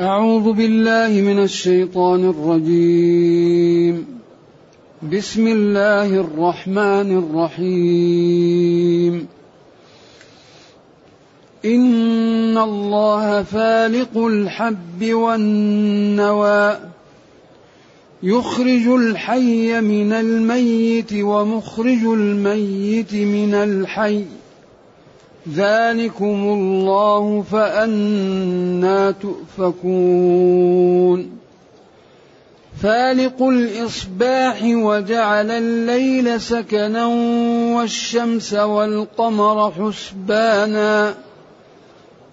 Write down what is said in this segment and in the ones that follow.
أعوذ بالله من الشيطان الرجيم. بسم الله الرحمن الرحيم. إن الله فالق الحب والنوى يخرج الحي من الميت ومخرج الميت من الحي. ذلكم الله فأنا تؤفكون فالق الإصباح وجعل الليل سكنا والشمس والقمر حسبانا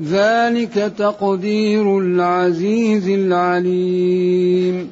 ذلك تقدير العزيز العليم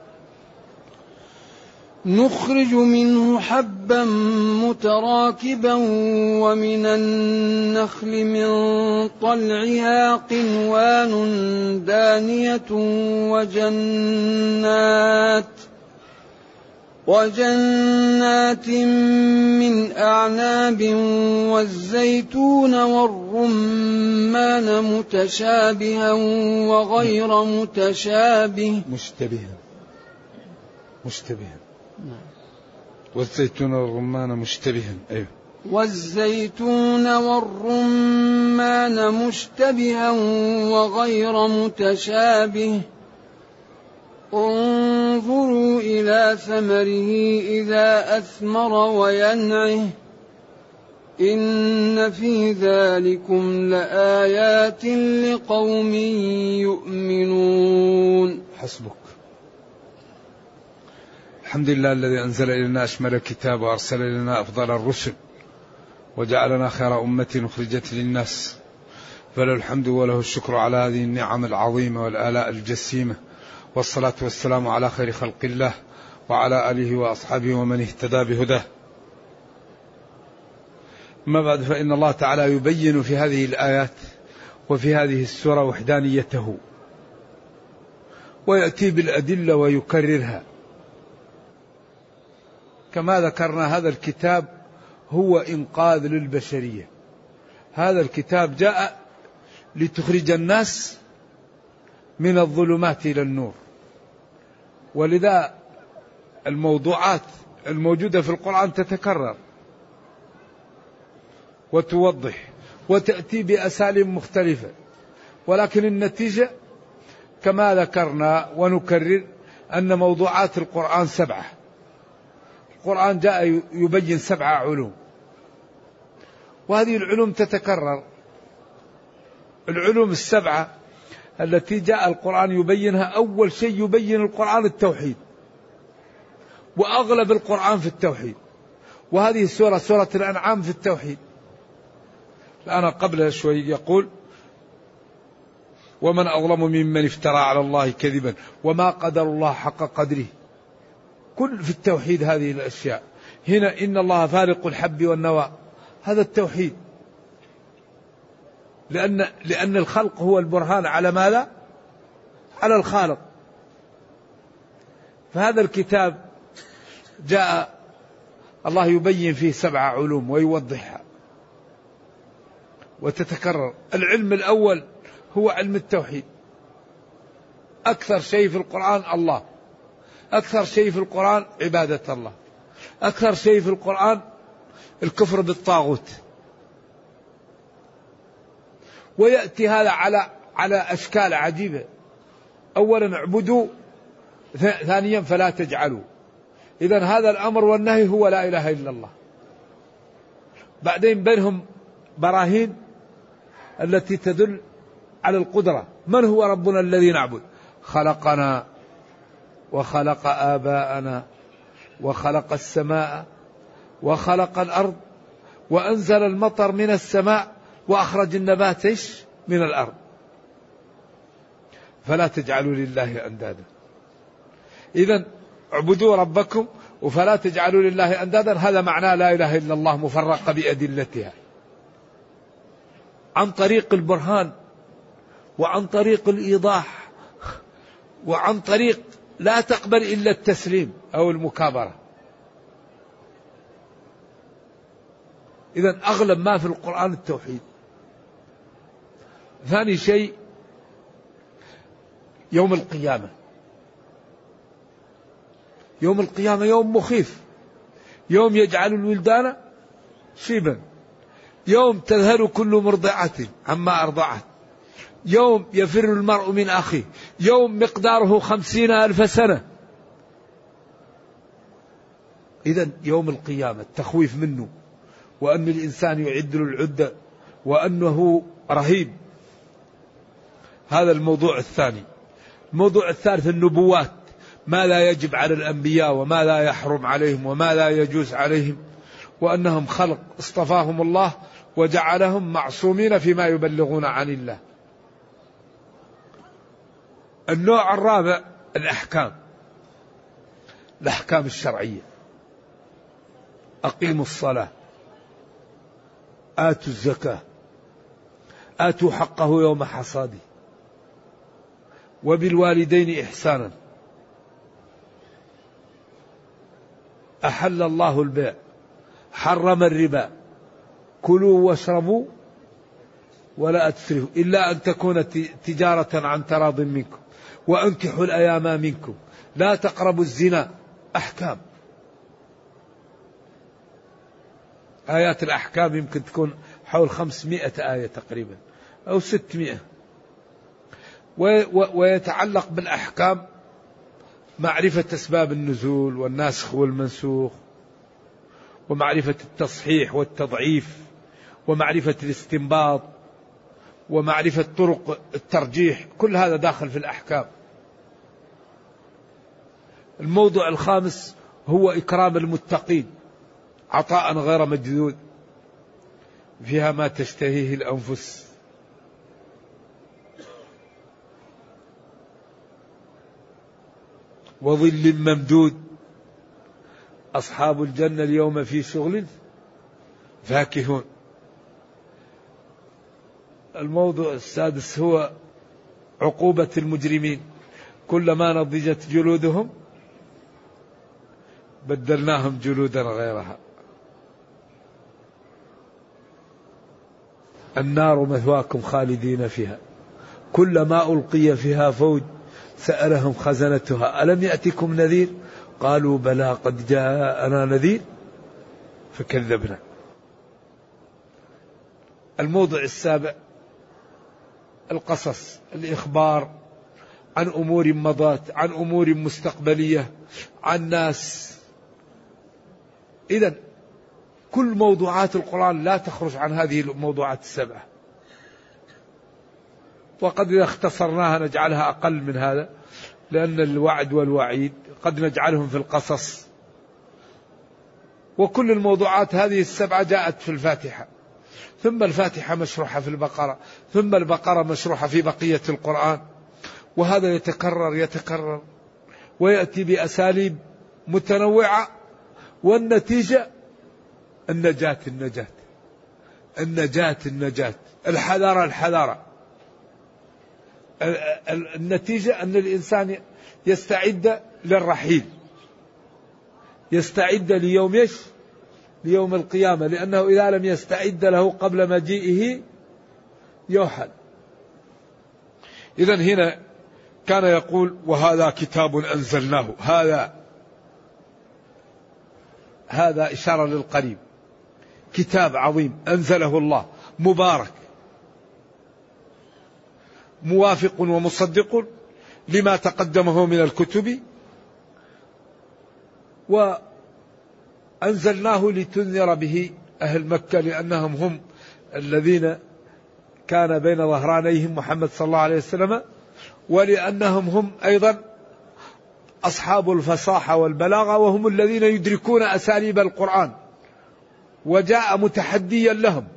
نخرج منه حبا متراكبا ومن النخل من طلعها قنوان دانية وجنات وجنات من أعناب والزيتون والرمان متشابها وغير متشابه مشتبها. مشتبها. والزيتون والرمان مشتبها أيوه. والزيتون والرمان مشتبها وغير متشابه. انظروا إلى ثمره إذا أثمر وينعه. إن في ذلكم لآيات لقوم يؤمنون. حسبك. الحمد لله الذي أنزل إلينا أشمل الكتاب وأرسل إلينا أفضل الرسل وجعلنا خير أمة أخرجت للناس. فله الحمد وله الشكر على هذه النعم العظيمة والآلاء الجسيمة. والصلاة والسلام على خير خلق الله وعلى آله وأصحابه ومن اهتدى بهداه. أما بعد فإن الله تعالى يبين في هذه الآيات وفي هذه السورة وحدانيته ويأتي بالأدلة ويكررها. كما ذكرنا هذا الكتاب هو إنقاذ للبشرية. هذا الكتاب جاء لتخرج الناس من الظلمات إلى النور. ولذا الموضوعات الموجودة في القرآن تتكرر وتوضح وتأتي بأساليب مختلفة. ولكن النتيجة كما ذكرنا ونكرر أن موضوعات القرآن سبعة. القرآن جاء يبين سبع علوم. وهذه العلوم تتكرر. العلوم السبعة التي جاء القرآن يبينها أول شيء يبين القرآن التوحيد. وأغلب القرآن في التوحيد. وهذه السورة سورة الأنعام في التوحيد. الآن قبل شوي يقول ومن أظلم ممن افترى على الله كذبا وما قدر الله حق قدره. كل في التوحيد هذه الأشياء. هنا إن الله فارق الحب والنوى. هذا التوحيد. لأن لأن الخلق هو البرهان على ماذا؟ على الخالق. فهذا الكتاب جاء الله يبين فيه سبع علوم ويوضحها. وتتكرر. العلم الأول هو علم التوحيد. أكثر شيء في القرآن الله. أكثر شيء في القرآن عبادة الله. أكثر شيء في القرآن الكفر بالطاغوت. ويأتي هذا على على أشكال عجيبة. أولا اعبدوا ثانيا فلا تجعلوا. إذا هذا الأمر والنهي هو لا إله إلا الله. بعدين بينهم براهين التي تدل على القدرة. من هو ربنا الذي نعبد؟ خلقنا. وخلق آباءنا وخلق السماء وخلق الأرض وأنزل المطر من السماء وأخرج النبات من الأرض. فلا تجعلوا لله أندادا. إذا اعبدوا ربكم وفلا تجعلوا لله أندادا. هذا معناه لا إله إلا الله مفرقة بأدلتها. عن طريق البرهان وعن طريق الإيضاح وعن طريق لا تقبل إلا التسليم أو المكابرة. إذا أغلب ما في القرآن التوحيد. ثاني شيء يوم القيامة. يوم القيامة يوم مخيف. يوم يجعل الولدان شيبا. يوم تذهل كل مرضعة عما أرضعت. يوم يفر المرء من أخيه يوم مقداره خمسين ألف سنة. إذا يوم القيامة التخويف منه وأن الإنسان يعد العدة وأنه رهيب. هذا الموضوع الثاني. الموضوع الثالث النبوات ما لا يجب على الأنبياء وما لا يحرم عليهم وما لا يجوز عليهم وأنهم خلق اصطفاهم الله وجعلهم معصومين فيما يبلغون عن الله. النوع الرابع الأحكام. الأحكام الشرعية. أقيموا الصلاة. آتوا الزكاة. آتوا حقه يوم حصاده. وبالوالدين إحسانا. أحل الله البيع. حرم الربا. كلوا واشربوا ولا أتسرفوا. إلا أن تكون تجارة عن تراض منكم. وأنكحوا الأيام منكم. لا تقربوا الزنا. أحكام. آيات الأحكام يمكن تكون حول خمسمائة آية تقريبا أو ستمائة. ويتعلق بالأحكام معرفة أسباب النزول والناسخ والمنسوخ ومعرفة التصحيح والتضعيف ومعرفة الاستنباط. ومعرفة طرق الترجيح كل هذا داخل في الأحكام. الموضوع الخامس هو إكرام المتقين عطاء غير مجدود فيها ما تشتهيه الأنفس. وظل ممدود أصحاب الجنة اليوم في شغل فاكهون. الموضوع السادس هو عقوبة المجرمين. كلما نضجت جلودهم بدلناهم جلودا غيرها. النار مثواكم خالدين فيها. كلما ألقي فيها فوج سألهم خزنتها. ألم يأتكم نذير؟ قالوا بلى قد جاءنا نذير فكذبنا. الموضع السابع القصص الإخبار عن أمور مضت عن أمور مستقبلية عن ناس. إذا كل موضوعات القرآن لا تخرج عن هذه الموضوعات السبعة. وقد إذا اختصرناها نجعلها أقل من هذا لأن الوعد والوعيد قد نجعلهم في القصص. وكل الموضوعات هذه السبعة جاءت في الفاتحة. ثم الفاتحة مشروحة في البقرة ثم البقرة مشروحة في بقية القرآن. وهذا يتكرر يتكرر. ويأتي بأساليب متنوعة والنتيجة النجاة النجاة. النجاة النجاة. الحذارة الحذارة. النتيجة أن الإنسان يستعد للرحيل. يستعد ليوم إيش؟ ليوم القيامة لأنه إذا لم يستعد له قبل مجيئه يوحل. إذا هنا كان يقول وهذا كتاب أنزلناه. هذا هذا إشارة للقريب. كتاب عظيم أنزله الله مبارك. موافق ومصدق لما تقدمه من الكتب. وأنزلناه لتنذر به أهل مكة لأنهم هم الذين كان بين ظهرانيهم محمد صلى الله عليه وسلم ولأنهم هم أيضا أصحاب الفصاحة والبلاغة وهم الذين يدركون أساليب القرآن وجاء متحديا لهم.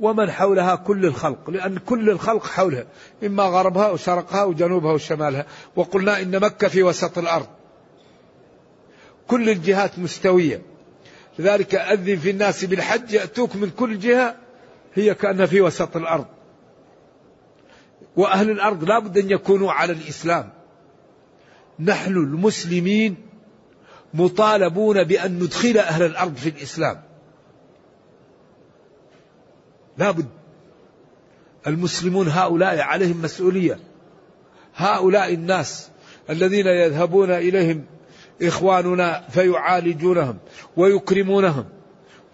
ومن حولها كل الخلق لأن كل الخلق حولها إما غربها وشرقها وجنوبها وشمالها وقلنا إن مكة في وسط الأرض. كل الجهات مستوية. لذلك أذن في الناس بالحج يأتوك من كل جهة هي كأنها في وسط الأرض. وأهل الأرض لا بد أن يكونوا على الإسلام. نحن المسلمين مطالبون بأن ندخل أهل الأرض في الإسلام. لا بد المسلمون هؤلاء عليهم مسؤولية. هؤلاء الناس الذين يذهبون إليهم إخواننا فيعالجونهم ويكرمونهم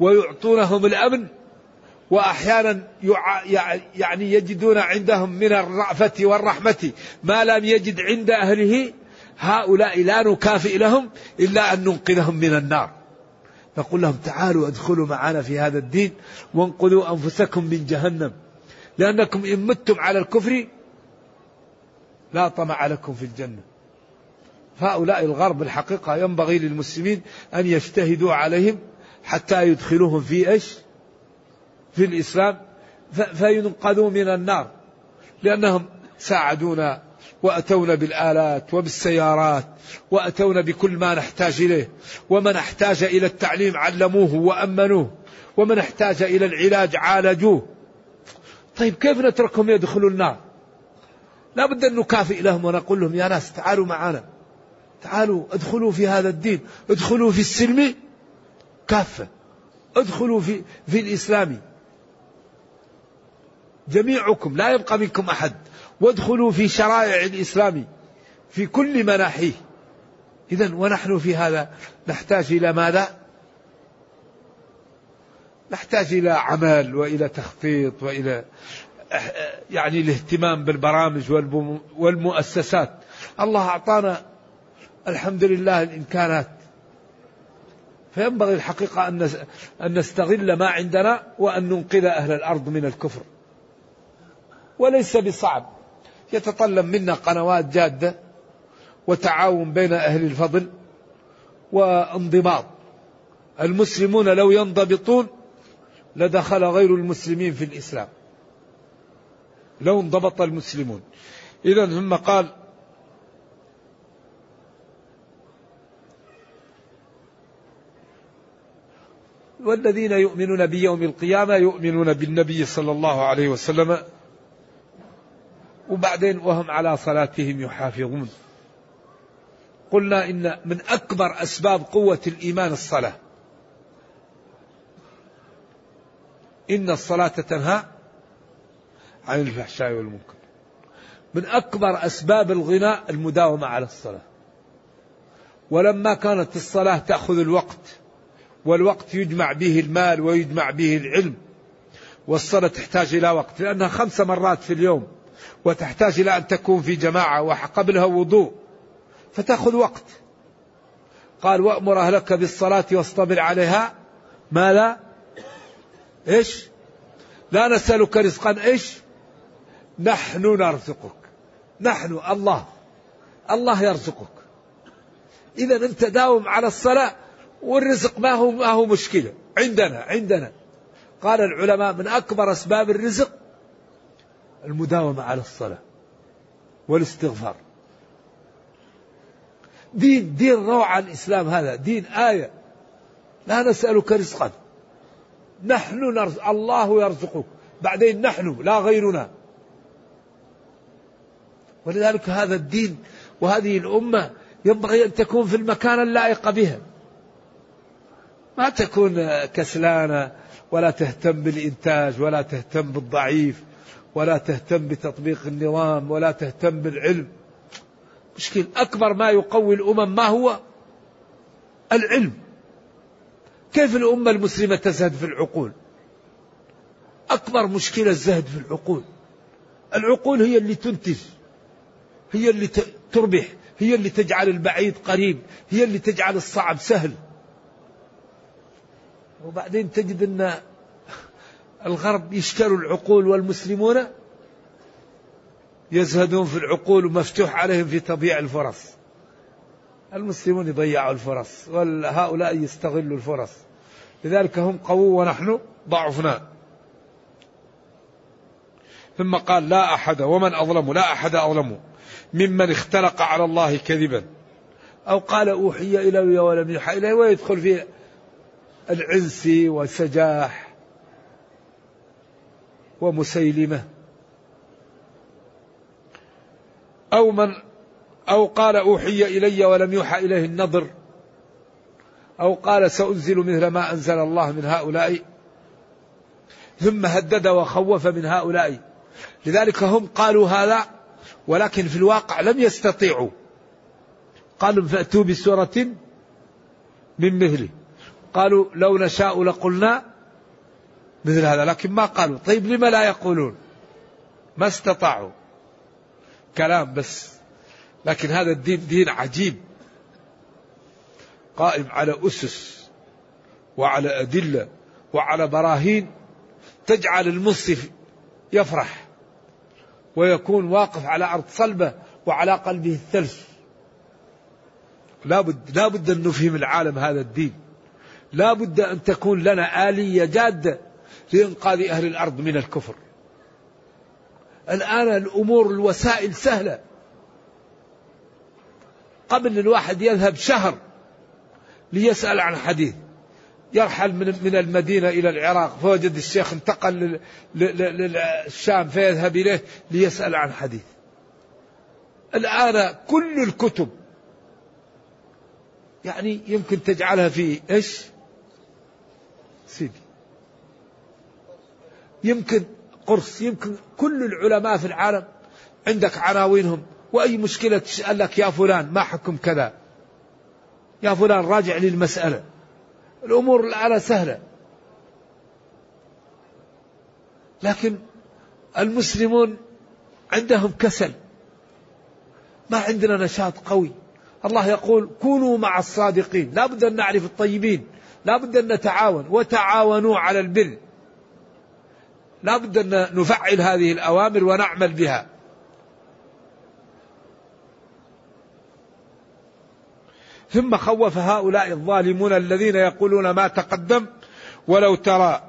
ويعطونهم الأمن وأحيانا يعني يجدون عندهم من الرأفة والرحمة ما لم يجد عند أهله. هؤلاء لا نكافئ لهم إلا أن ننقذهم من النار. نقول لهم تعالوا ادخلوا معنا في هذا الدين وانقذوا أنفسكم من جهنم. لأنكم إن متم على الكفر لا طمع لكم في الجنة. هؤلاء الغرب الحقيقة ينبغي للمسلمين أن يجتهدوا عليهم حتى يدخلوهم في إيش؟ في الإسلام. فينقذوا من النار. لأنهم ساعدونا وأتونا بالآلات وبالسيارات وأتونا بكل ما نحتاج إليه ومن احتاج إلى التعليم علموه وأمنوه ومن احتاج إلى العلاج عالجوه. طيب كيف نتركهم يدخلوا النار؟ لا بد أن نكافئ لهم ونقول لهم يا ناس تعالوا معنا. تعالوا ادخلوا في هذا الدين. ادخلوا في السلم كافة. ادخلوا في, في الإسلام. جميعكم لا يبقى منكم أحد. وادخلوا في شرائع الإسلام في كل مناحيه. إذا ونحن في هذا نحتاج إلى ماذا؟ نحتاج إلى عمل وإلى تخطيط وإلى يعني الاهتمام بالبرامج والمؤسسات. الله أعطانا الحمد لله الإمكانات. فينبغي الحقيقة أن نستغل ما عندنا وأن ننقذ أهل الأرض من الكفر. وليس بصعب. يتطلب منا قنوات جادة وتعاون بين أهل الفضل وانضباط. المسلمون لو ينضبطون لدخل غير المسلمين في الإسلام. لو انضبط المسلمون. إذا ثم قال والذين يؤمنون بيوم القيامة يؤمنون بالنبي صلى الله عليه وسلم وبعدين وهم على صلاتهم يحافظون. قلنا إن من أكبر أسباب قوة الإيمان الصلاة. إن الصلاة تنهى عن الفحشاء والمنكر. من أكبر أسباب الغناء المداومة على الصلاة. ولما كانت الصلاة تأخذ الوقت والوقت يجمع به المال ويجمع به العلم والصلاة تحتاج إلى وقت لأنها خمس مرات في اليوم. وتحتاج إلى أن تكون في جماعة وقبلها وضوء فتأخذ وقت. قال وأمر أهلك بالصلاة واصطبر عليها. ما لا؟ إيش؟ لا نسألك رزقا. إيش؟ نحن نرزقك. نحن الله. الله يرزقك. إذا أنت داوم على الصلاة والرزق ما هو ما هو مشكلة. عندنا عندنا. قال العلماء من أكبر أسباب الرزق المداومة على الصلاة والاستغفار. دين دين روعة الإسلام هذا دين آية. لا نسألك رزقا. نحن نرزق الله يرزقك. بعدين نحن لا غيرنا. ولذلك هذا الدين وهذه الأمة ينبغي أن تكون في المكان اللائق بها. ما تكون كسلانة ولا تهتم بالإنتاج ولا تهتم بالضعيف. ولا تهتم بتطبيق النظام ولا تهتم بالعلم. مشكل أكبر ما يقوي الأمم ما هو؟ العلم. كيف الأمة المسلمة تزهد في العقول؟ أكبر مشكلة الزهد في العقول. العقول هي اللي تنتج هي اللي تربح هي اللي تجعل البعيد قريب هي اللي تجعل الصعب سهل. وبعدين تجد أن الغرب يشتروا العقول والمسلمون يزهدون في العقول ومفتوح عليهم في تضييع الفرص. المسلمون يضيعوا الفرص وهؤلاء يستغلوا الفرص. لذلك هم قووا ونحن ضعفنا. ثم قال لا أحد ومن أظلم؟ لا أحد أظلم ممن اختلق على الله كذبا. أو قال أوحي إلي ولم يوحى إليه ويدخل في العنسي وسجاح ومسيلمة. أو من أو قال أوحي إلي ولم يوحى إليه النظر. أو قال سأنزل مثل ما أنزل الله من هؤلاء. ثم هدد وخوف من هؤلاء. لذلك هم قالوا هذا ولكن في الواقع لم يستطيعوا. قالوا فأتوا بسورة من مثله. قالوا لو نشاء لقلنا مثل هذا. لكن ما قالوا. طيب لما لا يقولون؟ ما استطاعوا. كلام بس. لكن هذا الدين دين عجيب. قائم على أسس وعلى أدلة وعلى براهين تجعل المنصف يفرح ويكون واقف على أرض صلبة وعلى قلبه الثلج لا بد لا بد أن نفهم العالم هذا الدين. لا بد أن تكون لنا آلية جادة لإنقاذ أهل الأرض من الكفر. الآن الأمور الوسائل سهلة. قبل الواحد يذهب شهر ليسأل عن حديث. يرحل من المدينة إلى العراق فوجد الشيخ انتقل للشام فيذهب إليه ليسأل عن حديث. الآن كل الكتب يعني يمكن تجعلها في إيش؟ سيدي يمكن قرص يمكن كل العلماء في العالم عندك عناوينهم. وأي مشكلة تسأل لك يا فلان ما حكم كذا؟ يا فلان راجع لي المسألة. الأمور الآن سهلة. لكن المسلمون عندهم كسل. ما عندنا نشاط قوي. الله يقول كونوا مع الصادقين. لا بد أن نعرف الطيبين. لا بد أن نتعاون. وتعاونوا على البر. لا بد أن نفعل هذه الأوامر ونعمل بها. ثم خوف هؤلاء الظالمون الذين يقولون ما تقدم ولو ترى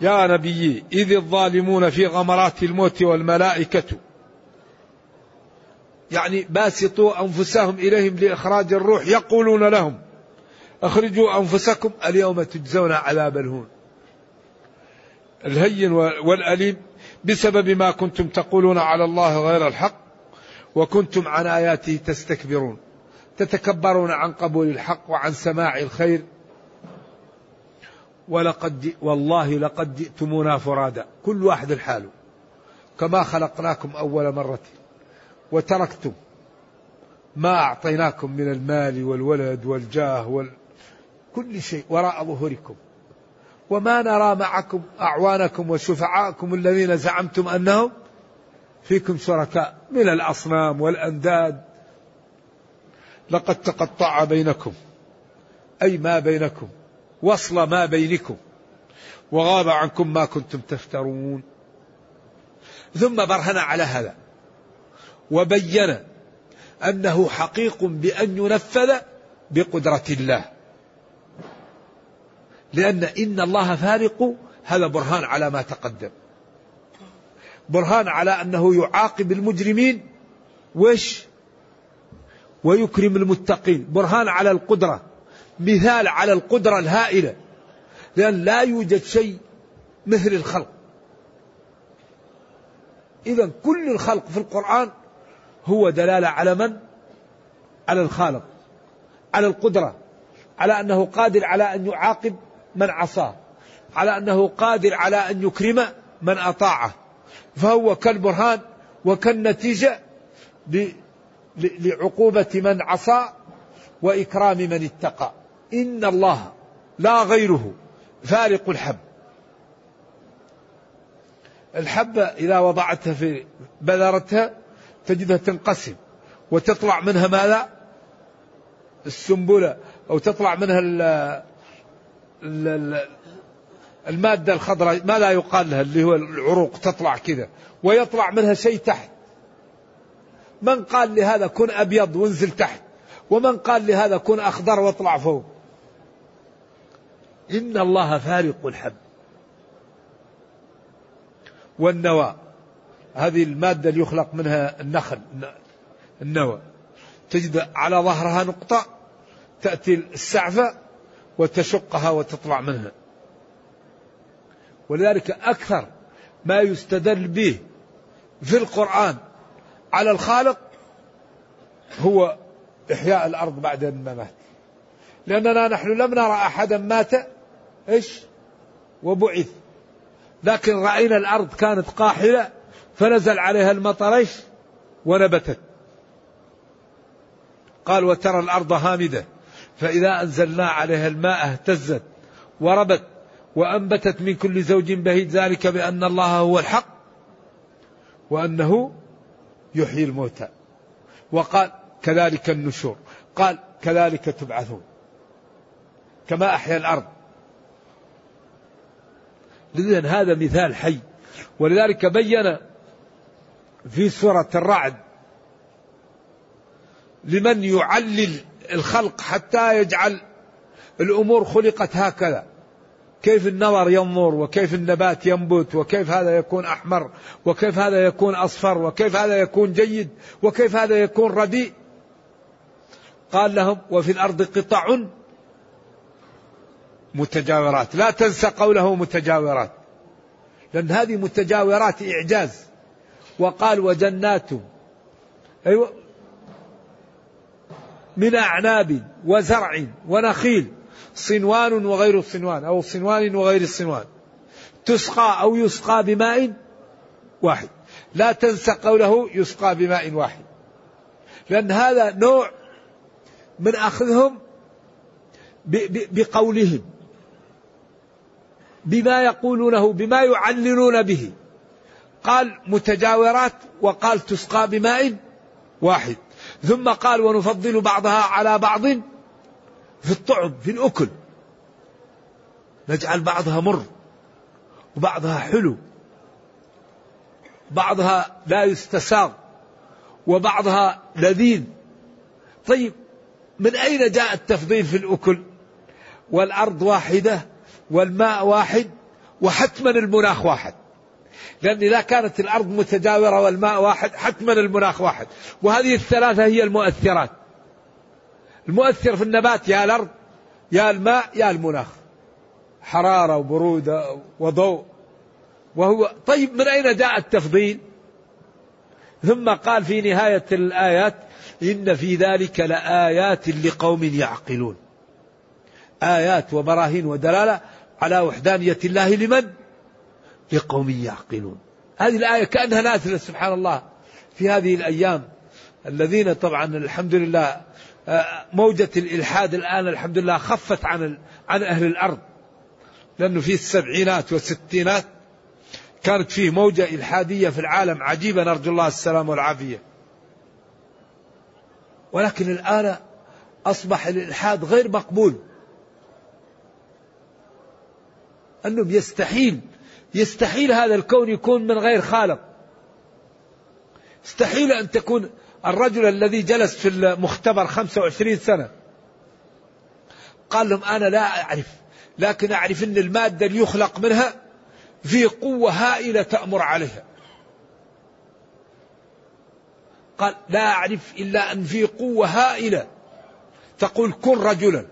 يا نبي إذ الظالمون في غمرات الموت والملائكة يعني باسطوا أنفسهم إليهم لإخراج الروح يقولون لهم أخرجوا أنفسكم اليوم تجزون عذاب الهون. الهين والأليم بسبب ما كنتم تقولون على الله غير الحق وكنتم عن آياته تستكبرون تتكبرون عن قبول الحق وعن سماع الخير. ولقد والله لقد جئتمونا فرادا كل واحد الحال كما خلقناكم أول مرة وتركتم ما أعطيناكم من المال والولد والجاه وال... كل شيء وراء ظهوركم. وما نرى معكم أعوانكم وشفعاءكم الذين زعمتم أنهم فيكم شركاء من الأصنام والأنداد. لقد تقطع بينكم أي ما بينكم وصل ما بينكم وغاب عنكم ما كنتم تفترون. ثم برهن على هذا وبين أنه حقيق بأن ينفذ بقدرة الله. لأن إن الله فارق هذا برهان على ما تقدم. برهان على أنه يعاقب المجرمين وش؟ ويكرم المتقين. برهان على القدرة. مثال على القدرة الهائلة. لأن لا يوجد شيء مثل الخلق. إذا كل الخلق في القرآن هو دلالة على من؟ على الخالق. على القدرة. على أنه قادر على أن يعاقب من عصاه على أنه قادر على أن يكرم من أطاعه. فهو كالبرهان وكالنتيجة لعقوبة من عصى وإكرام من اتقى. إن الله لا غيره فارق الحب. الحبة إذا وضعتها في بذرتها تجدها تنقسم وتطلع منها ماذا؟ السنبلة أو تطلع منها المادة الخضراء ما لا يقال لها اللي هو العروق تطلع كذا ويطلع منها شيء تحت. من قال لهذا كن أبيض وانزل تحت ومن قال لهذا كن أخضر واطلع فوق. إن الله فارق الحب والنوى. هذه المادة اللي يخلق منها النخل النوى. تجد على ظهرها نقطة تأتي السعفة وتشقها وتطلع منها. ولذلك أكثر ما يستدل به في القرآن على الخالق هو إحياء الأرض بعد ما مات. لأننا نحن لم نرى أحدا مات إيش؟ وبعث. لكن رأينا الأرض كانت قاحلة فنزل عليها المطر إيش؟ ونبتت. قال وترى الأرض هامدة. فإذا أنزلنا عليها الماء اهتزت وربت وأنبتت من كل زوج بهيج ذلك بأن الله هو الحق وأنه يحيي الموتى. وقال كذلك النشور. قال كذلك تبعثون. كما أحيا الأرض. لذا هذا مثال حي. ولذلك بين في سورة الرعد لمن يعلل الخلق حتى يجعل الأمور خلقت هكذا. كيف النظر ينظر وكيف النبات ينبت وكيف هذا يكون أحمر وكيف هذا يكون أصفر وكيف هذا يكون جيد وكيف هذا يكون رديء. قال لهم وفي الأرض قطع متجاورات. لا تنسى قوله متجاورات لأن هذه متجاورات إعجاز. وقال وجنات. أيوة. من أعناب وزرع ونخيل صنوان وغير صنوان أو صنوان وغير صنوان تسقى أو يسقى بماء واحد. لا تنسى قوله يسقى بماء واحد. لأن هذا نوع من أخذهم بقولهم بما يقولونه بما يعللون به. قال متجاورات وقال تسقى بماء واحد. ثم قال ونفضل بعضها على بعض في الطعم في الأكل. نجعل بعضها مر وبعضها حلو. بعضها لا يستساغ وبعضها لذيذ. طيب من أين جاء التفضيل في الأكل؟ والأرض واحدة والماء واحد وحتما المناخ واحد. لأن إذا كانت الأرض متجاورة والماء واحد حتما المناخ واحد. وهذه الثلاثة هي المؤثرات. المؤثر في النبات يا الأرض يا الماء يا المناخ. حرارة وبرودة وضوء. وهو طيب من أين جاء التفضيل؟ ثم قال في نهاية الآيات إن في ذلك لآيات لقوم يعقلون. آيات وبراهين ودلالة على وحدانية الله لمن؟ لقوم يعقلون. هذه الآية كأنها نازلة سبحان الله في هذه الأيام. الذين طبعا الحمد لله آه، موجة الإلحاد الآن الحمد لله خفت عن عن أهل الأرض. لأنه في السبعينات والستينات كانت فيه موجة إلحادية في العالم عجيبة نرجو الله السلام والعافية. ولكن الآن أصبح الإلحاد غير مقبول. أنه يستحيل يستحيل هذا الكون يكون من غير خالق. استحيل أن تكون الرجل الذي جلس في المختبر 25 سنة. قال لهم أنا لا أعرف لكن أعرف أن المادة اللي يخلق منها في قوة هائلة تأمر عليها. قال لا أعرف إلا أن في قوة هائلة تقول كن رجلا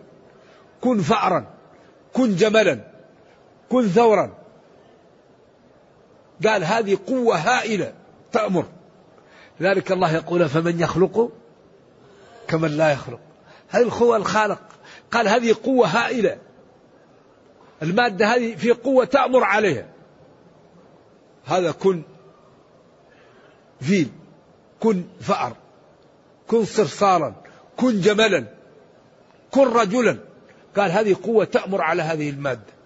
كن فأرا كن جملا كن ثورا. قال هذه قوة هائلة تأمر. لذلك الله يقول فمن يخلق كمن لا يخلق. هذه القوة الخالق. قال هذه قوة هائلة. المادة هذه في قوة تأمر عليها. هذا كن فيل كن فأر كن صرصارا كن جملا كن رجلا. قال هذه قوة تأمر على هذه المادة.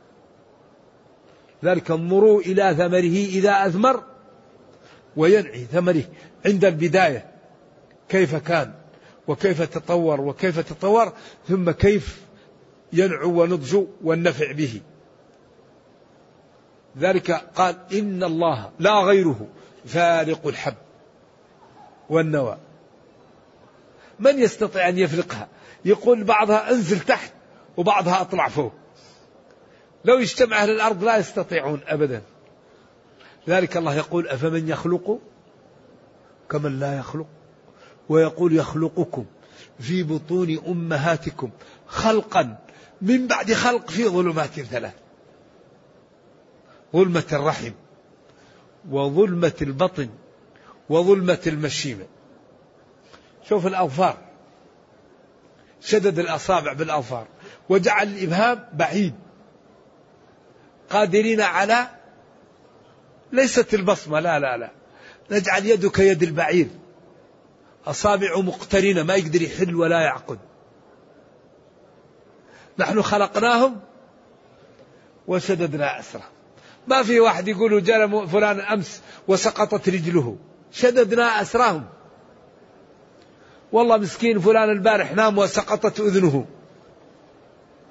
ذلك انظروا إلى ثمره إذا أثمر وينعي ثمره عند البداية. كيف كان؟ وكيف تطور؟ وكيف تطور؟ ثم كيف ينعو ونضج والنفع به؟ ذلك قال إن الله لا غيره فارق الحب والنوى. من يستطيع أن يفرقها؟ يقول بعضها أنزل تحت وبعضها أطلع فوق. لو اجتمع أهل الأرض لا يستطيعون أبدا. ذلك الله يقول أفمن يخلق؟ كمن لا يخلق. ويقول يخلقكم في بطون أمهاتكم خلقا من بعد خلق في ظلمات ثلاث. ظلمة الرحم وظلمة البطن وظلمة المشيمة. شوف الأظفار. شدد الأصابع بالأظفار وجعل الإبهام بعيد. قادرين على ليست البصمة لا لا لا. نجعل يدك يد البعير. أصابع مقترنة ما يقدر يحل ولا يعقد. نحن خلقناهم وشددنا أسرهم. ما في واحد يقول جاء فلان أمس وسقطت رجله. شددنا أسرهم. والله مسكين فلان البارح نام وسقطت أذنه.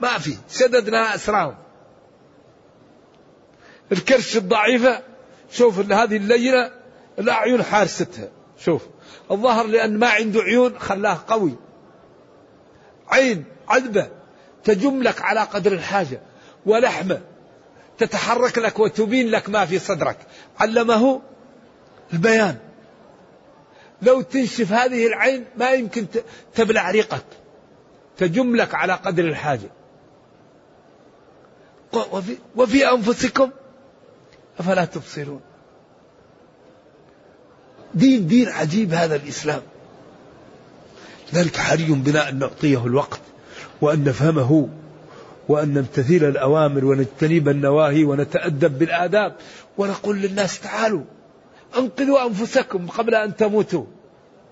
ما في. شددنا أسرهم. الكرش الضعيفة شوف هذه اللينة الأعين حارستها شوف. الظهر لأن ما عنده عيون خلاه قوي. عين عذبة تجم لك على قدر الحاجة ولحمة تتحرك لك وتبين لك ما في صدرك. علمه البيان. لو تنشف هذه العين ما يمكن تبلع ريقك. تجم لك على قدر الحاجة. وفي, وفي أنفسكم أفلا تبصرون؟ دين دين عجيب هذا الإسلام. لذلك حري بنا أن نعطيه الوقت وأن نفهمه وأن نمتثل الأوامر ونجتنب النواهي ونتأدب بالآداب ونقول للناس تعالوا أنقذوا أنفسكم قبل أن تموتوا.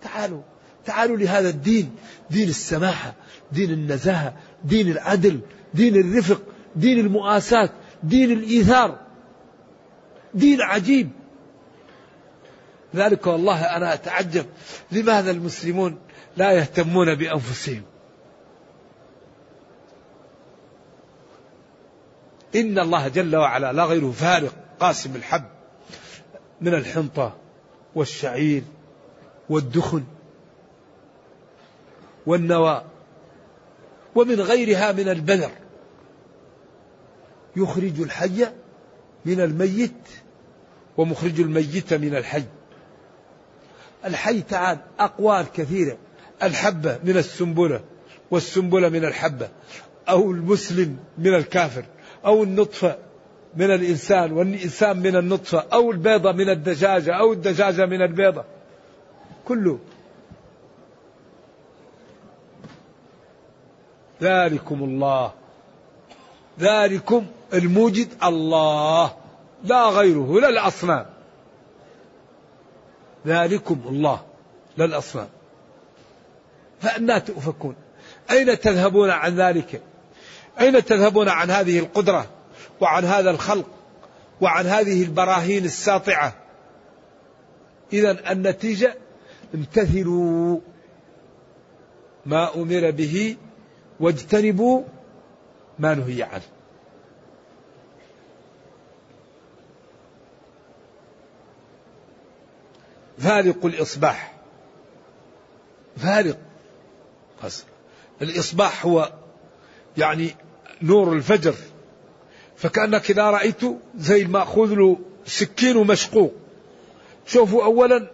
تعالوا تعالوا لهذا الدين دين السماحة دين النزاهة دين العدل دين الرفق دين المؤاساة دين الإيثار. دين عجيب. ذلك والله أنا أتعجب لماذا المسلمون لا يهتمون بأنفسهم. إن الله جل وعلا لا غيره فارق قاسم الحب من الحنطة والشعير والدخن والنوى ومن غيرها من البذر. يخرج الحي من الميت ومخرج الميت من الحي. الحي تعال أقوال كثيرة. الحبة من السنبلة والسنبلة من الحبة أو المسلم من الكافر أو النطفة من الإنسان والإنسان من النطفة أو البيضة من الدجاجة أو الدجاجة من البيضة. كله. ذلكم الله. ذلكم الموجد الله. لا غيره لا الأصنام. ذلكم الله لا الأصنام. فأنا تؤفكون أين تذهبون عن ذلك؟ أين تذهبون عن هذه القدرة وعن هذا الخلق وعن هذه البراهين الساطعة؟ إذا النتيجة امتثلوا ما أمر به واجتنبوا ما نهي عنه. فارق الإصباح. فارق. الإصباح هو يعني نور الفجر. فكأنك إذا رأيته زي المأخوذ له سكين ومشقوق شوفوا أولا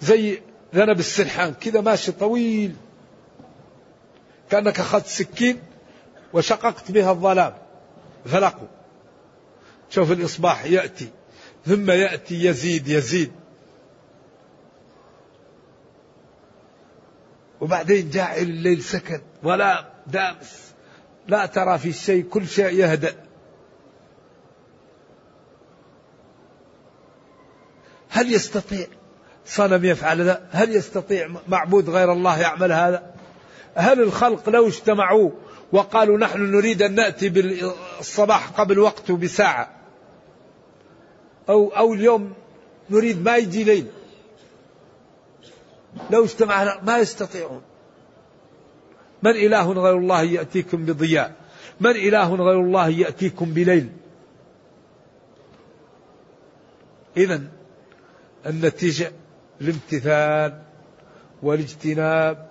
زي ذنب السرحان. كذا ماشي طويل. كأنك أخذت سكين وشققت بها الظلام. فلقوا. شوف الإصباح يأتي. ثم يأتي يزيد يزيد. وبعدين جاعل الليل سكن ولا دامس. لا ترى في الشيء كل شيء يهدأ. هل يستطيع؟ صنم يفعل هذا هل يستطيع معبود غير الله يعمل هذا؟ هل الخلق لو اجتمعوا وقالوا نحن نريد أن نأتي بالصباح قبل وقته بساعة أو أو اليوم نريد ما يجي ليل؟ لو اجتمعنا ما يستطيعون. من إله غير الله يأتيكم بضياء؟ من إله غير الله يأتيكم بليل؟ إذا النتيجة الامتثال والاجتناب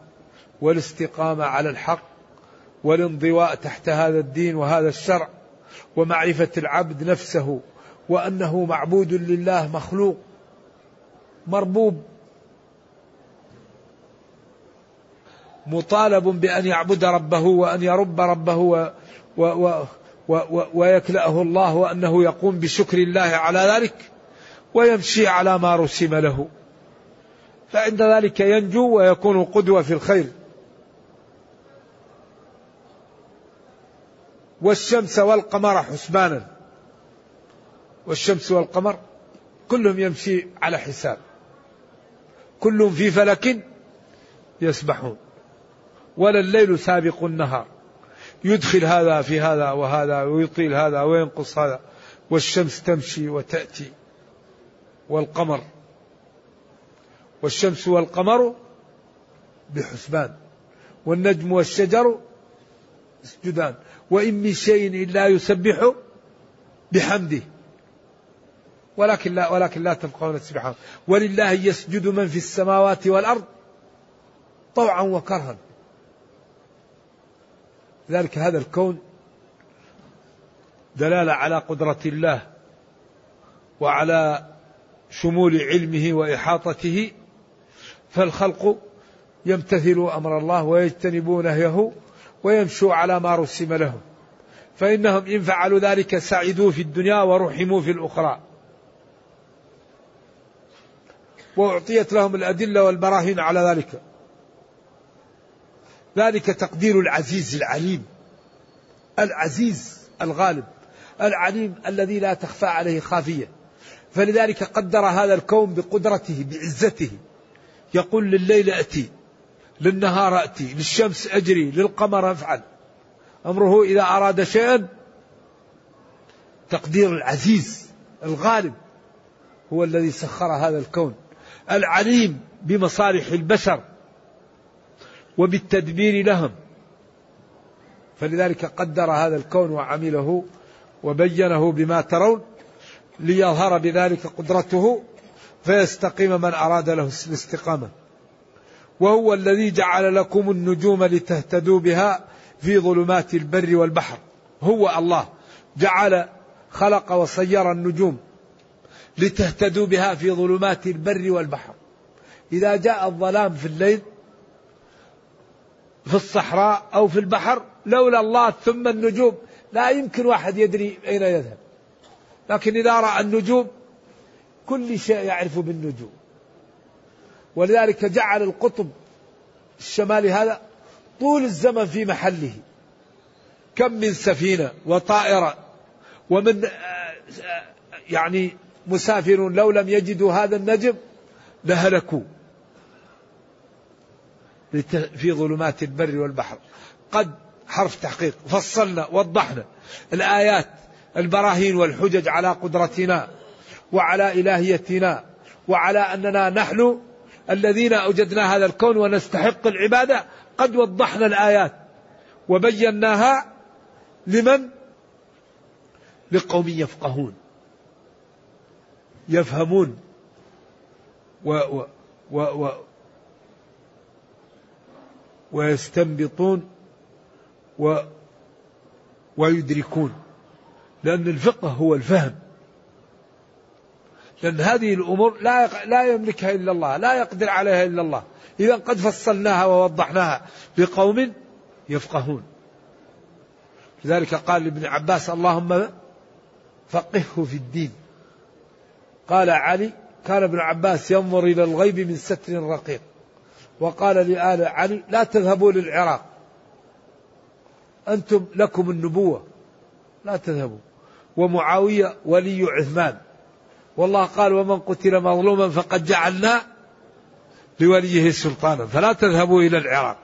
والاستقامة على الحق والانضواء تحت هذا الدين وهذا الشرع ومعرفة العبد نفسه وأنه معبود لله مخلوق مربوب مطالب بأن يعبد ربه وأن يرب ربه و و و و و ويكلأه الله وأنه يقوم بشكر الله على ذلك ويمشي على ما رسم له. فعند ذلك ينجو ويكون قدوة في الخير. والشمس والقمر حسبانا. والشمس والقمر كلهم يمشي على حساب. كلهم في فلك يسبحون. ولا الليل سابق النهار. يدخل هذا في هذا وهذا ويطيل هذا وينقص هذا. والشمس تمشي وتأتي والقمر. والشمس والقمر بحسبان. والنجم والشجر يسجدان. وإن من شيء إلا يسبح بحمده. ولكن لا ولكن لا تفقهون السبحان ولله يسجد من في السماوات والأرض طوعا وكرها. ذلك هذا الكون دلالة على قدرة الله وعلى شمول علمه وإحاطته فالخلق يمتثلوا أمر الله ويجتنبوا نهيه ويمشوا على ما رسم لهم فإنهم إن فعلوا ذلك سعدوا في الدنيا ورحموا في الأخرى. وأعطيت لهم الأدلة والبراهين على ذلك. ذلك تقدير العزيز العليم العزيز الغالب العليم الذي لا تخفى عليه خافية. فلذلك قدر هذا الكون بقدرته بعزته. يقول لليل أتي للنهار أتي للشمس أجري للقمر أفعل. أمره إذا أراد شيئا تقدير العزيز الغالب هو الذي سخر هذا الكون. العليم بمصالح البشر. وبالتدبير لهم. فلذلك قدر هذا الكون وعمله وبينه بما ترون ليظهر بذلك قدرته فيستقيم من أراد له الاستقامة. وهو الذي جعل لكم النجوم لتهتدوا بها في ظلمات البر والبحر. هو الله. جعل خلق وصير النجوم لتهتدوا بها في ظلمات البر والبحر. إذا جاء الظلام في الليل في الصحراء أو في البحر لولا الله ثم النجوم. لا يمكن واحد يدري أين يذهب. لكن إذا رأى النجوم كل شيء يعرف بالنجوم. ولذلك جعل القطب الشمالي هذا طول الزمن في محله. كم من سفينة وطائرة ومن يعني مسافر لو لم يجدوا هذا النجم لهلكوا في ظلمات البر والبحر. قد حرف تحقيق. فصلنا وضحنا الآيات البراهين والحجج على قدرتنا وعلى إلهيتنا وعلى أننا نحن الذين أوجدنا هذا الكون ونستحق العبادة. قد وضحنا الآيات وبيناها لمن؟ لقوم يفقهون يفهمون و و و, و ويستنبطون و ويدركون لأن الفقه هو الفهم. لأن هذه الأمور لا لا يملكها إلا الله لا يقدر عليها إلا الله. إذا قد فصلناها ووضحناها لقوم يفقهون. لذلك قال لابن عباس اللهم فقهه في الدين. قال علي كان ابن عباس ينظر إلى الغيب من ستر رقيق. وقال لآل علي لا تذهبوا للعراق. أنتم لكم النبوة. لا تذهبوا. ومعاوية ولي عثمان. والله قال ومن قتل مظلوما فقد جعلنا لوليه سلطانا. فلا تذهبوا إلى العراق.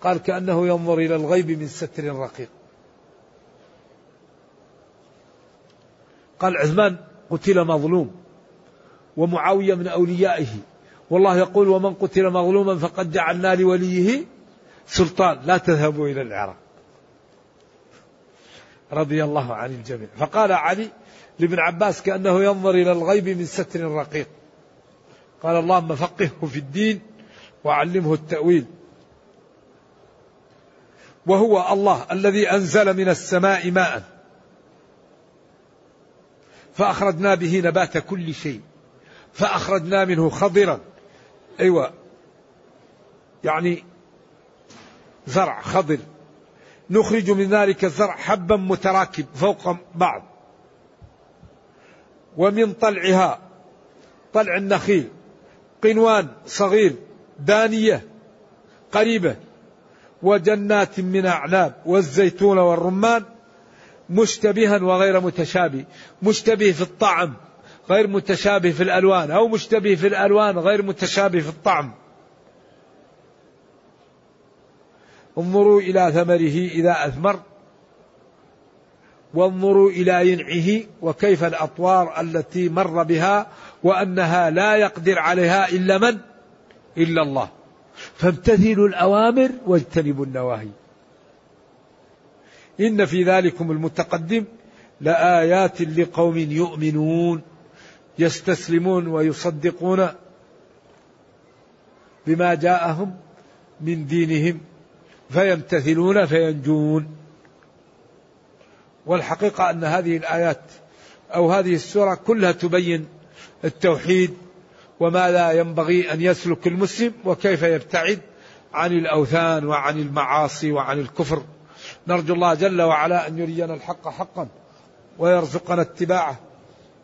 قال كأنه ينظر إلى الغيب من ستر رقيق. قال عثمان قتل مظلوم. ومعاوية من أوليائه. والله يقول ومن قتل مظلوما فقد جعلنا لوليه سلطان. لا تذهبوا إلى العراق. رضي الله عن الجميع. فقال علي لابن عباس كأنه ينظر إلى الغيب من ستر رقيق. قال اللهم فقهه في الدين وعلمه التأويل. وهو الله الذي أنزل من السماء ماء. فأخرجنا به نبات كل شيء. فأخرجنا منه خضرا. أيوة. يعني زرع خضر. نخرج من ذلك الزرع حبا متراكب فوق بعض. ومن طلعها طلع النخيل. قنوان صغير دانية قريبة. وجنات من أعناب. والزيتون والرمان مشتبها وغير متشابه. مشتبه في الطعم. غير متشابه في الألوان أو مشتبه في الألوان غير متشابه في الطعم. انظروا إلى ثمره إذا أثمر وانظروا إلى ينعه وكيف الأطوار التي مر بها وأنها لا يقدر عليها إلا من؟ إلا الله. فامتثلوا الأوامر واجتنبوا النواهي. إن في ذلكم المتقدم لآيات لقوم يؤمنون. يستسلمون ويصدقون بما جاءهم من دينهم فيمتثلون فينجون. والحقيقة أن هذه الآيات أو هذه السورة كلها تبين التوحيد وما لا ينبغي أن يسلك المسلم وكيف يبتعد عن الأوثان وعن المعاصي وعن الكفر. نرجو الله جل وعلا أن يرينا الحق حقا ويرزقنا اتباعه.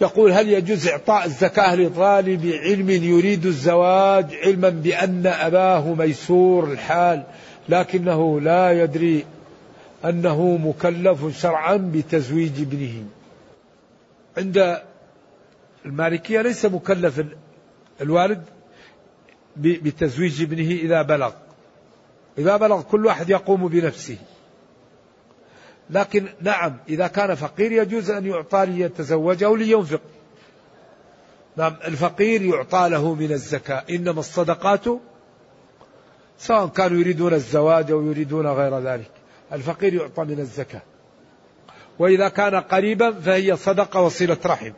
يقول هل يجوز إعطاء الزكاة لطالب علم يريد الزواج علما بأن أباه ميسور الحال لكنه لا يدري أنه مكلف شرعا بتزويج ابنه. عند المالكية ليس مكلف الوالد بتزويج ابنه إذا بلغ. إذا بلغ كل واحد يقوم بنفسه. لكن نعم إذا كان فقير يجوز أن يعطى ليتزوج أو لينفق. نعم الفقير يعطى له من الزكاة. إنما الصدقات سواء كانوا يريدون الزواج أو يريدون غير ذلك. الفقير يعطى من الزكاة. وإذا كان قريبا فهي صدقة وصلة رحم.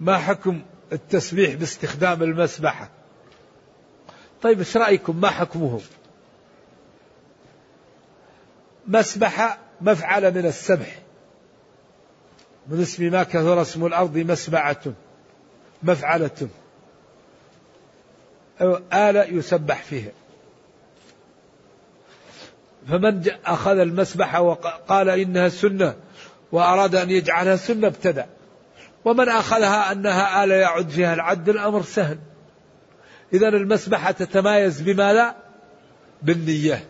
ما حكم التسبيح باستخدام المسبحة؟ طيب إيش رأيكم؟ ما حكمه مسبحة مفعلة من السبح. من اسم ما كثر اسم الأرض مسبعة مفعلة. آلة يسبح فيها فمن أخذ المسبحة وقال إنها سنة وأراد أن يجعلها سنة ابتدع ومن أخذها أنها آلة يعد فيها العد الأمر سهل. إذا المسبحة تتمايز بماذا؟ بالنية.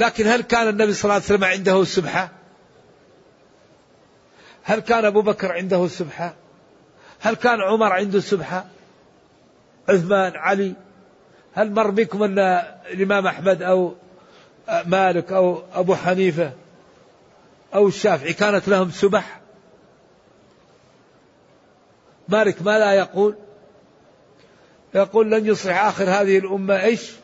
لكن هل كان النبي صلى الله عليه وسلم عنده سبحة؟ هل كان أبو بكر عنده سبحة؟ هل كان عمر عنده سبحة؟ عثمان علي هل مر بكم أن الإمام أحمد أو مالك أو أبو حنيفة أو الشافعي كانت لهم سبح؟ مالك ما لا يقول. يقول لن يصلح آخر هذه الأمة إيش؟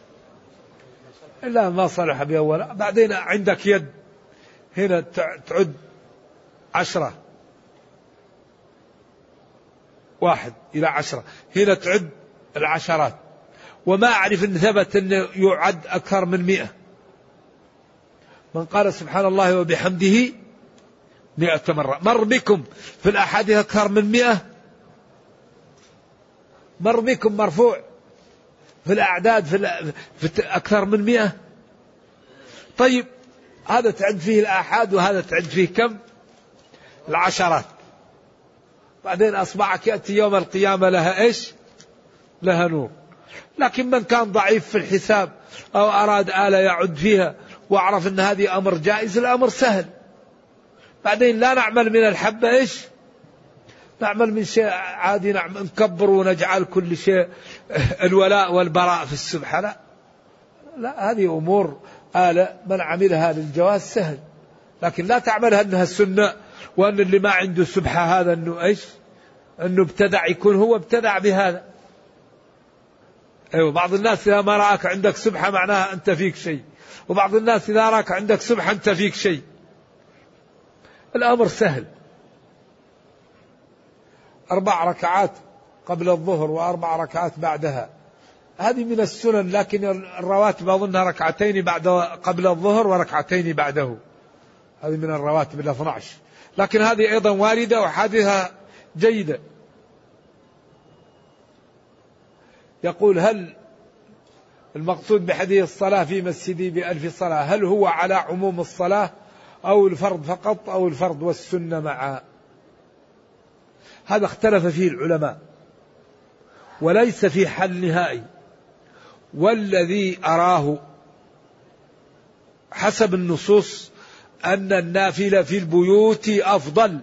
إلا ما صلح بأول بعدين عندك يد هنا تعد عشرة. واحد إلى عشرة. هنا تعد العشرات. وما أعرف أن ثبت أنه يعد أكثر من مئة. من قال سبحان الله وبحمده مئة مرة. مر بكم في الأحاديث أكثر من مئة؟ مر بكم مرفوع. في الأعداد في, في أكثر من مئة؟ طيب هذا تعد فيه الآحاد وهذا تعد فيه كم؟ العشرات. بعدين أصبعك يأتي يوم القيامة لها إيش؟ لها نور. لكن من كان ضعيف في الحساب أو أراد آلة يعد فيها وأعرف أن هذه أمر جائز الأمر سهل. بعدين لا نعمل من الحبة إيش؟ نعمل من شيء عادي نعمل نكبر ونجعل كل شيء الولاء والبراء في السبحة. لا لا هذه أمور آلة من عملها للجواز سهل. لكن لا تعملها أنها السنة وأن اللي ما عنده سبحة هذا أنه إيش؟ أنه ابتدع يكون هو ابتدع بهذا. أيوة بعض الناس إذا ما رأك عندك سبحة معناها أنت فيك شيء. وبعض الناس إذا رأك عندك سبحة أنت فيك شيء. الأمر سهل. أربع ركعات قبل الظهر وأربع ركعات بعدها. هذه من السنن لكن الرواتب أظنها ركعتين بعد قبل الظهر وركعتين بعده. هذه من الرواتب ال 12 لكن هذه أيضا واردة وحادثة جيدة. يقول هل المقصود بحديث الصلاة في مسجدي بألف صلاة هل هو على عموم الصلاة أو الفرض فقط أو الفرض والسنة معا؟ هذا اختلف فيه العلماء. وليس في حل نهائي. والذي أراه حسب النصوص أن النافلة في البيوت أفضل.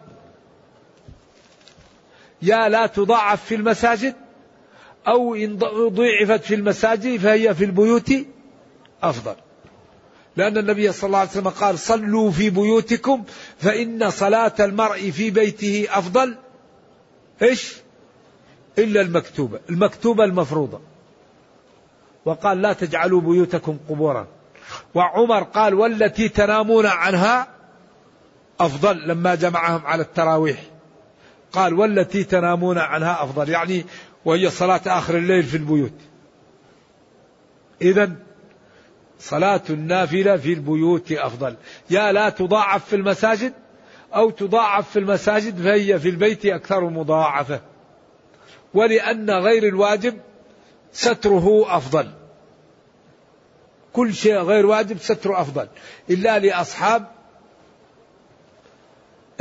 يا لا تضاعف في المساجد أو إن ضيعفت في المساجد فهي في البيوت أفضل. لأن النبي صلى الله عليه وسلم قال صلوا في بيوتكم فإن صلاة المرء في بيته أفضل. إيش؟ إلا المكتوبة المكتوبة المفروضة. وقال لا تجعلوا بيوتكم قبورا. وعمر قال والتي تنامون عنها أفضل لما جمعهم على التراويح. قال والتي تنامون عنها أفضل يعني وهي صلاة آخر الليل في البيوت. إذا صلاة النافلة في البيوت أفضل. يا لا تضاعف في المساجد. أو تضاعف في المساجد فهي في البيت أكثر مضاعفة. ولأن غير الواجب ستره أفضل. كل شيء غير واجب ستره أفضل. إلا لأصحاب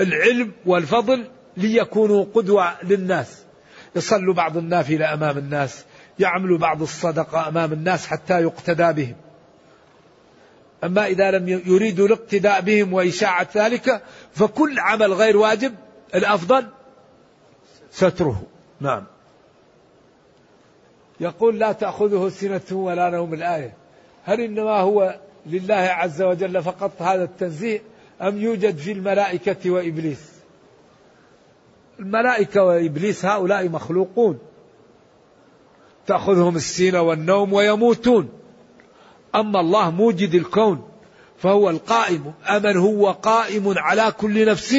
العلم والفضل ليكونوا قدوة للناس. يصلوا بعض النافلة أمام الناس. يعملوا بعض الصدقة أمام الناس حتى يقتدى بهم. أما إذا لم يريدوا الاقتداء بهم وإشاعة ذلك فكل عمل غير واجب الأفضل ستره. نعم. يقول لا تأخذه سنة ولا نوم الآية. هل إنما هو لله عز وجل فقط هذا التنزيه أم يوجد في الملائكة وإبليس؟ الملائكة وإبليس هؤلاء مخلوقون. تأخذهم السينة والنوم ويموتون. أما الله موجد الكون. فهو القائم. أمن هو قائم على كل نفس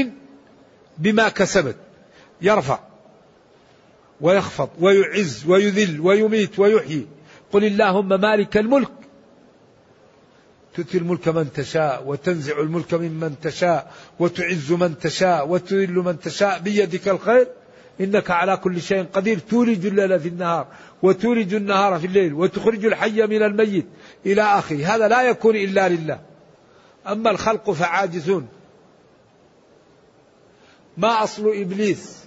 بما كسبت. يرفع ويخفض ويعز ويذل ويميت ويحيي. قل اللهم مالك الملك. تؤتي الملك من تشاء وتنزع الملك ممن تشاء وتعز من تشاء وتذل من تشاء بيدك الخير. إنك على كل شيء قدير. تولج الليل في النهار وتولج النهار في الليل وتخرج الحي من الميت إلى آخره. هذا لا يكون إلا لله. أما الخلق فعاجزون. ما أصل إبليس؟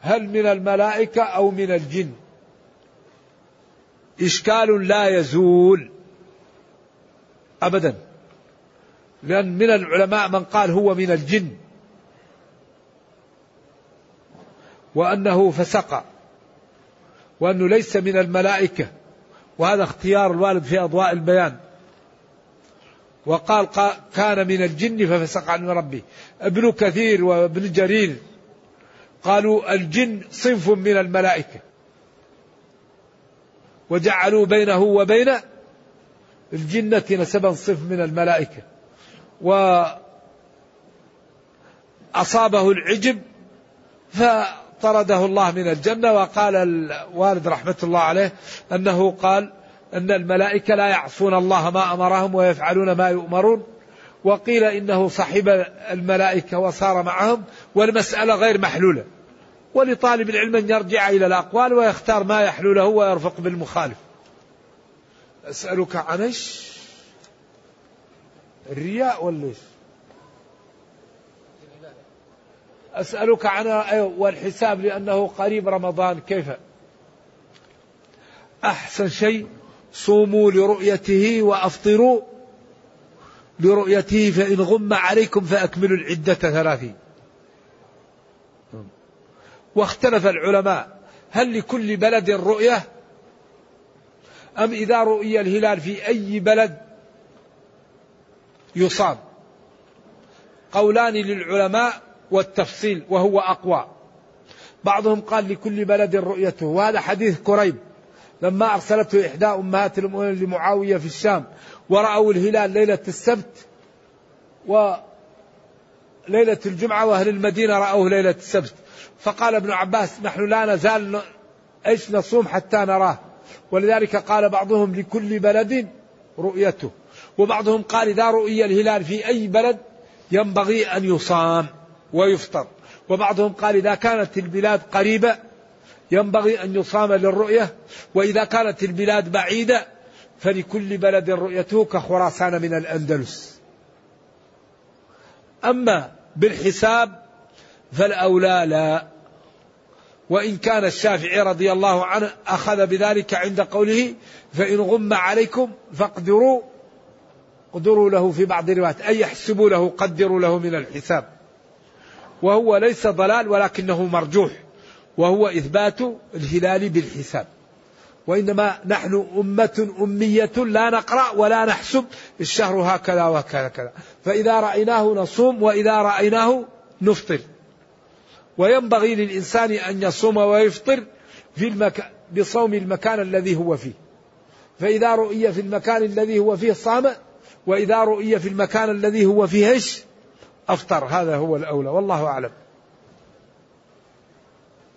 هل من الملائكة أو من الجن؟ إشكال لا يزول أبدا. لأن من العلماء من قال هو من الجن. وأنه فسق. وأنه ليس من الملائكة. وهذا اختيار الوالد في أضواء البيان. وقال كان من الجن ففسق عن ربه. ابن كثير وابن جرير قالوا الجن صنف من الملائكة. وجعلوا بينه وبين الجنة نسبا صنف من الملائكة. وأصابه العجب فطرده الله من الجنة. وقال الوالد رحمة الله عليه أنه قال أن الملائكة لا يعصون الله ما أمرهم ويفعلون ما يؤمرون وقيل إنه صحب الملائكة وصار معهم والمسألة غير محلولة. ولطالب العلم أن يرجع إلى الأقوال ويختار ما يحلو له ويرفق بالمخالف. أسألك عن إيش؟ الرياء ولا أسألك عن والحساب لأنه قريب رمضان كيف؟ أحسن شيء صوموا لرؤيته وأفطروا لرؤيته فإن غم عليكم فأكملوا العدة ثلاثين واختلف العلماء هل لكل بلد رؤية؟ أم إذا رؤي الهلال في أي بلد يصام؟ قولان للعلماء والتفصيل وهو أقوى. بعضهم قال لكل بلد رؤيته وهذا حديث كريب. لما أرسلته إحدى أمهات المؤمنين لمعاوية في الشام ورأوا الهلال ليلة السبت وليلة الجمعة وأهل المدينة رأوه ليلة السبت. فقال ابن عباس نحن لا نزال إيش نصوم حتى نراه. ولذلك قال بعضهم لكل بلد رؤيته. وبعضهم قال إذا رؤي الهلال في أي بلد ينبغي أن يصام ويفطر. وبعضهم قال إذا كانت البلاد قريبة ينبغي أن يصام للرؤية وإذا كانت البلاد بعيدة فلكل بلد رؤيته كخراسان من الأندلس. أما بالحساب فالأولى لا. وإن كان الشافعي رضي الله عنه أخذ بذلك عند قوله فإن غم عليكم فاقدروا قدروا له في بعض الروايات أي يحسبوا له قدروا له من الحساب. وهو ليس ضلال ولكنه مرجوح. وهو إثبات الهلال بالحساب. وإنما نحن أمة أمية لا نقرأ ولا نحسب الشهر هكذا وهكذا كذا. فإذا رأيناه نصوم وإذا رأيناه نفطر. وينبغي للإنسان أن يصوم ويفطر في المكان بصوم المكان الذي هو فيه. فإذا رؤي في المكان الذي هو فيه صام وإذا رؤي في المكان الذي هو فيه إيش؟ أفطر. هذا هو الأولى. والله أعلم.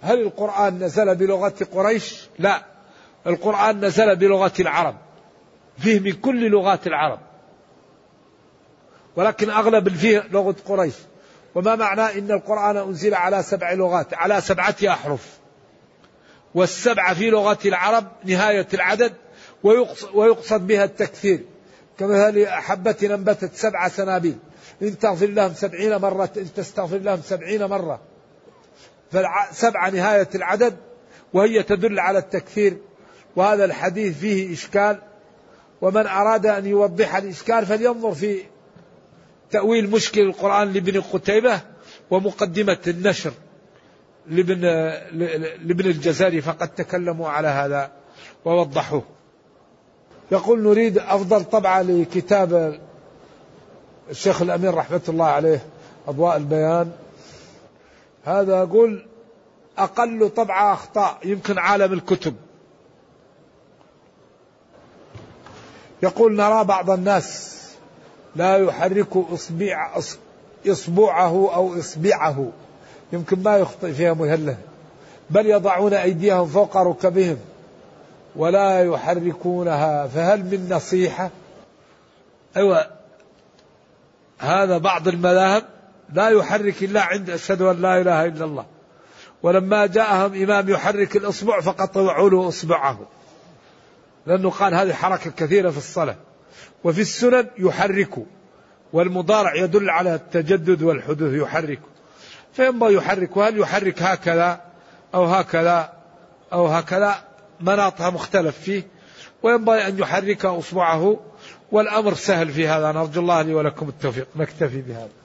هل القرآن نزل بلغة قريش؟ لا. القرآن نزل بلغة العرب. فيه من كل لغات العرب. ولكن أغلب فيه لغة قريش. وما معنى إن القرآن أنزل على سبع لغات؟ على سبعة أحرف. والسبعة في لغة العرب نهاية العدد ويقصد بها التكثير كمثل حبة أنبتت سبع سنابل. إن تغفر لهم سبعين مرة إن تستغفر لهم سبعين مرة. فسبعة نهاية العدد وهي تدل على التكثير وهذا الحديث فيه إشكال. ومن أراد أن يوضح الإشكال فلينظر في تأويل مشكل القرآن لابن قتيبة ومقدمة النشر لابن, لابن الجزاري فقد تكلموا على هذا ووضحوه. يقول نريد أفضل طبعة لكتاب الشيخ الأمير رحمة الله عليه أضواء البيان. هذا أقول أقل طبعة أخطاء يمكن عالم الكتب. يقول نرى بعض الناس لا يحرك إصبع إصبعه أو إصبعه. يمكن ما يخطئ فيها مهلة. بل يضعون أيديهم فوق ركبهم ولا يحركونها. فهل من نصيحة؟ أيوة هذا بعض المذاهب لا يحرك إلا عند أشهد أن لا إله إلا الله. ولما جاءهم إمام يحرك الإصبع فقطعوا له إصبعه. لأنه قال هذه حركة كثيرة في الصلاة. وفي السنن يحرك والمضارع يدل على التجدد والحدوث يحرك. فينبغي يحرك وهل يحرك هكذا أو هكذا أو هكذا؟ مناطها مختلف فيه. وينبغي أن يحرك أصبعه والأمر سهل في هذا. نرجو الله لي ولكم التوفيق. نكتفي بهذا.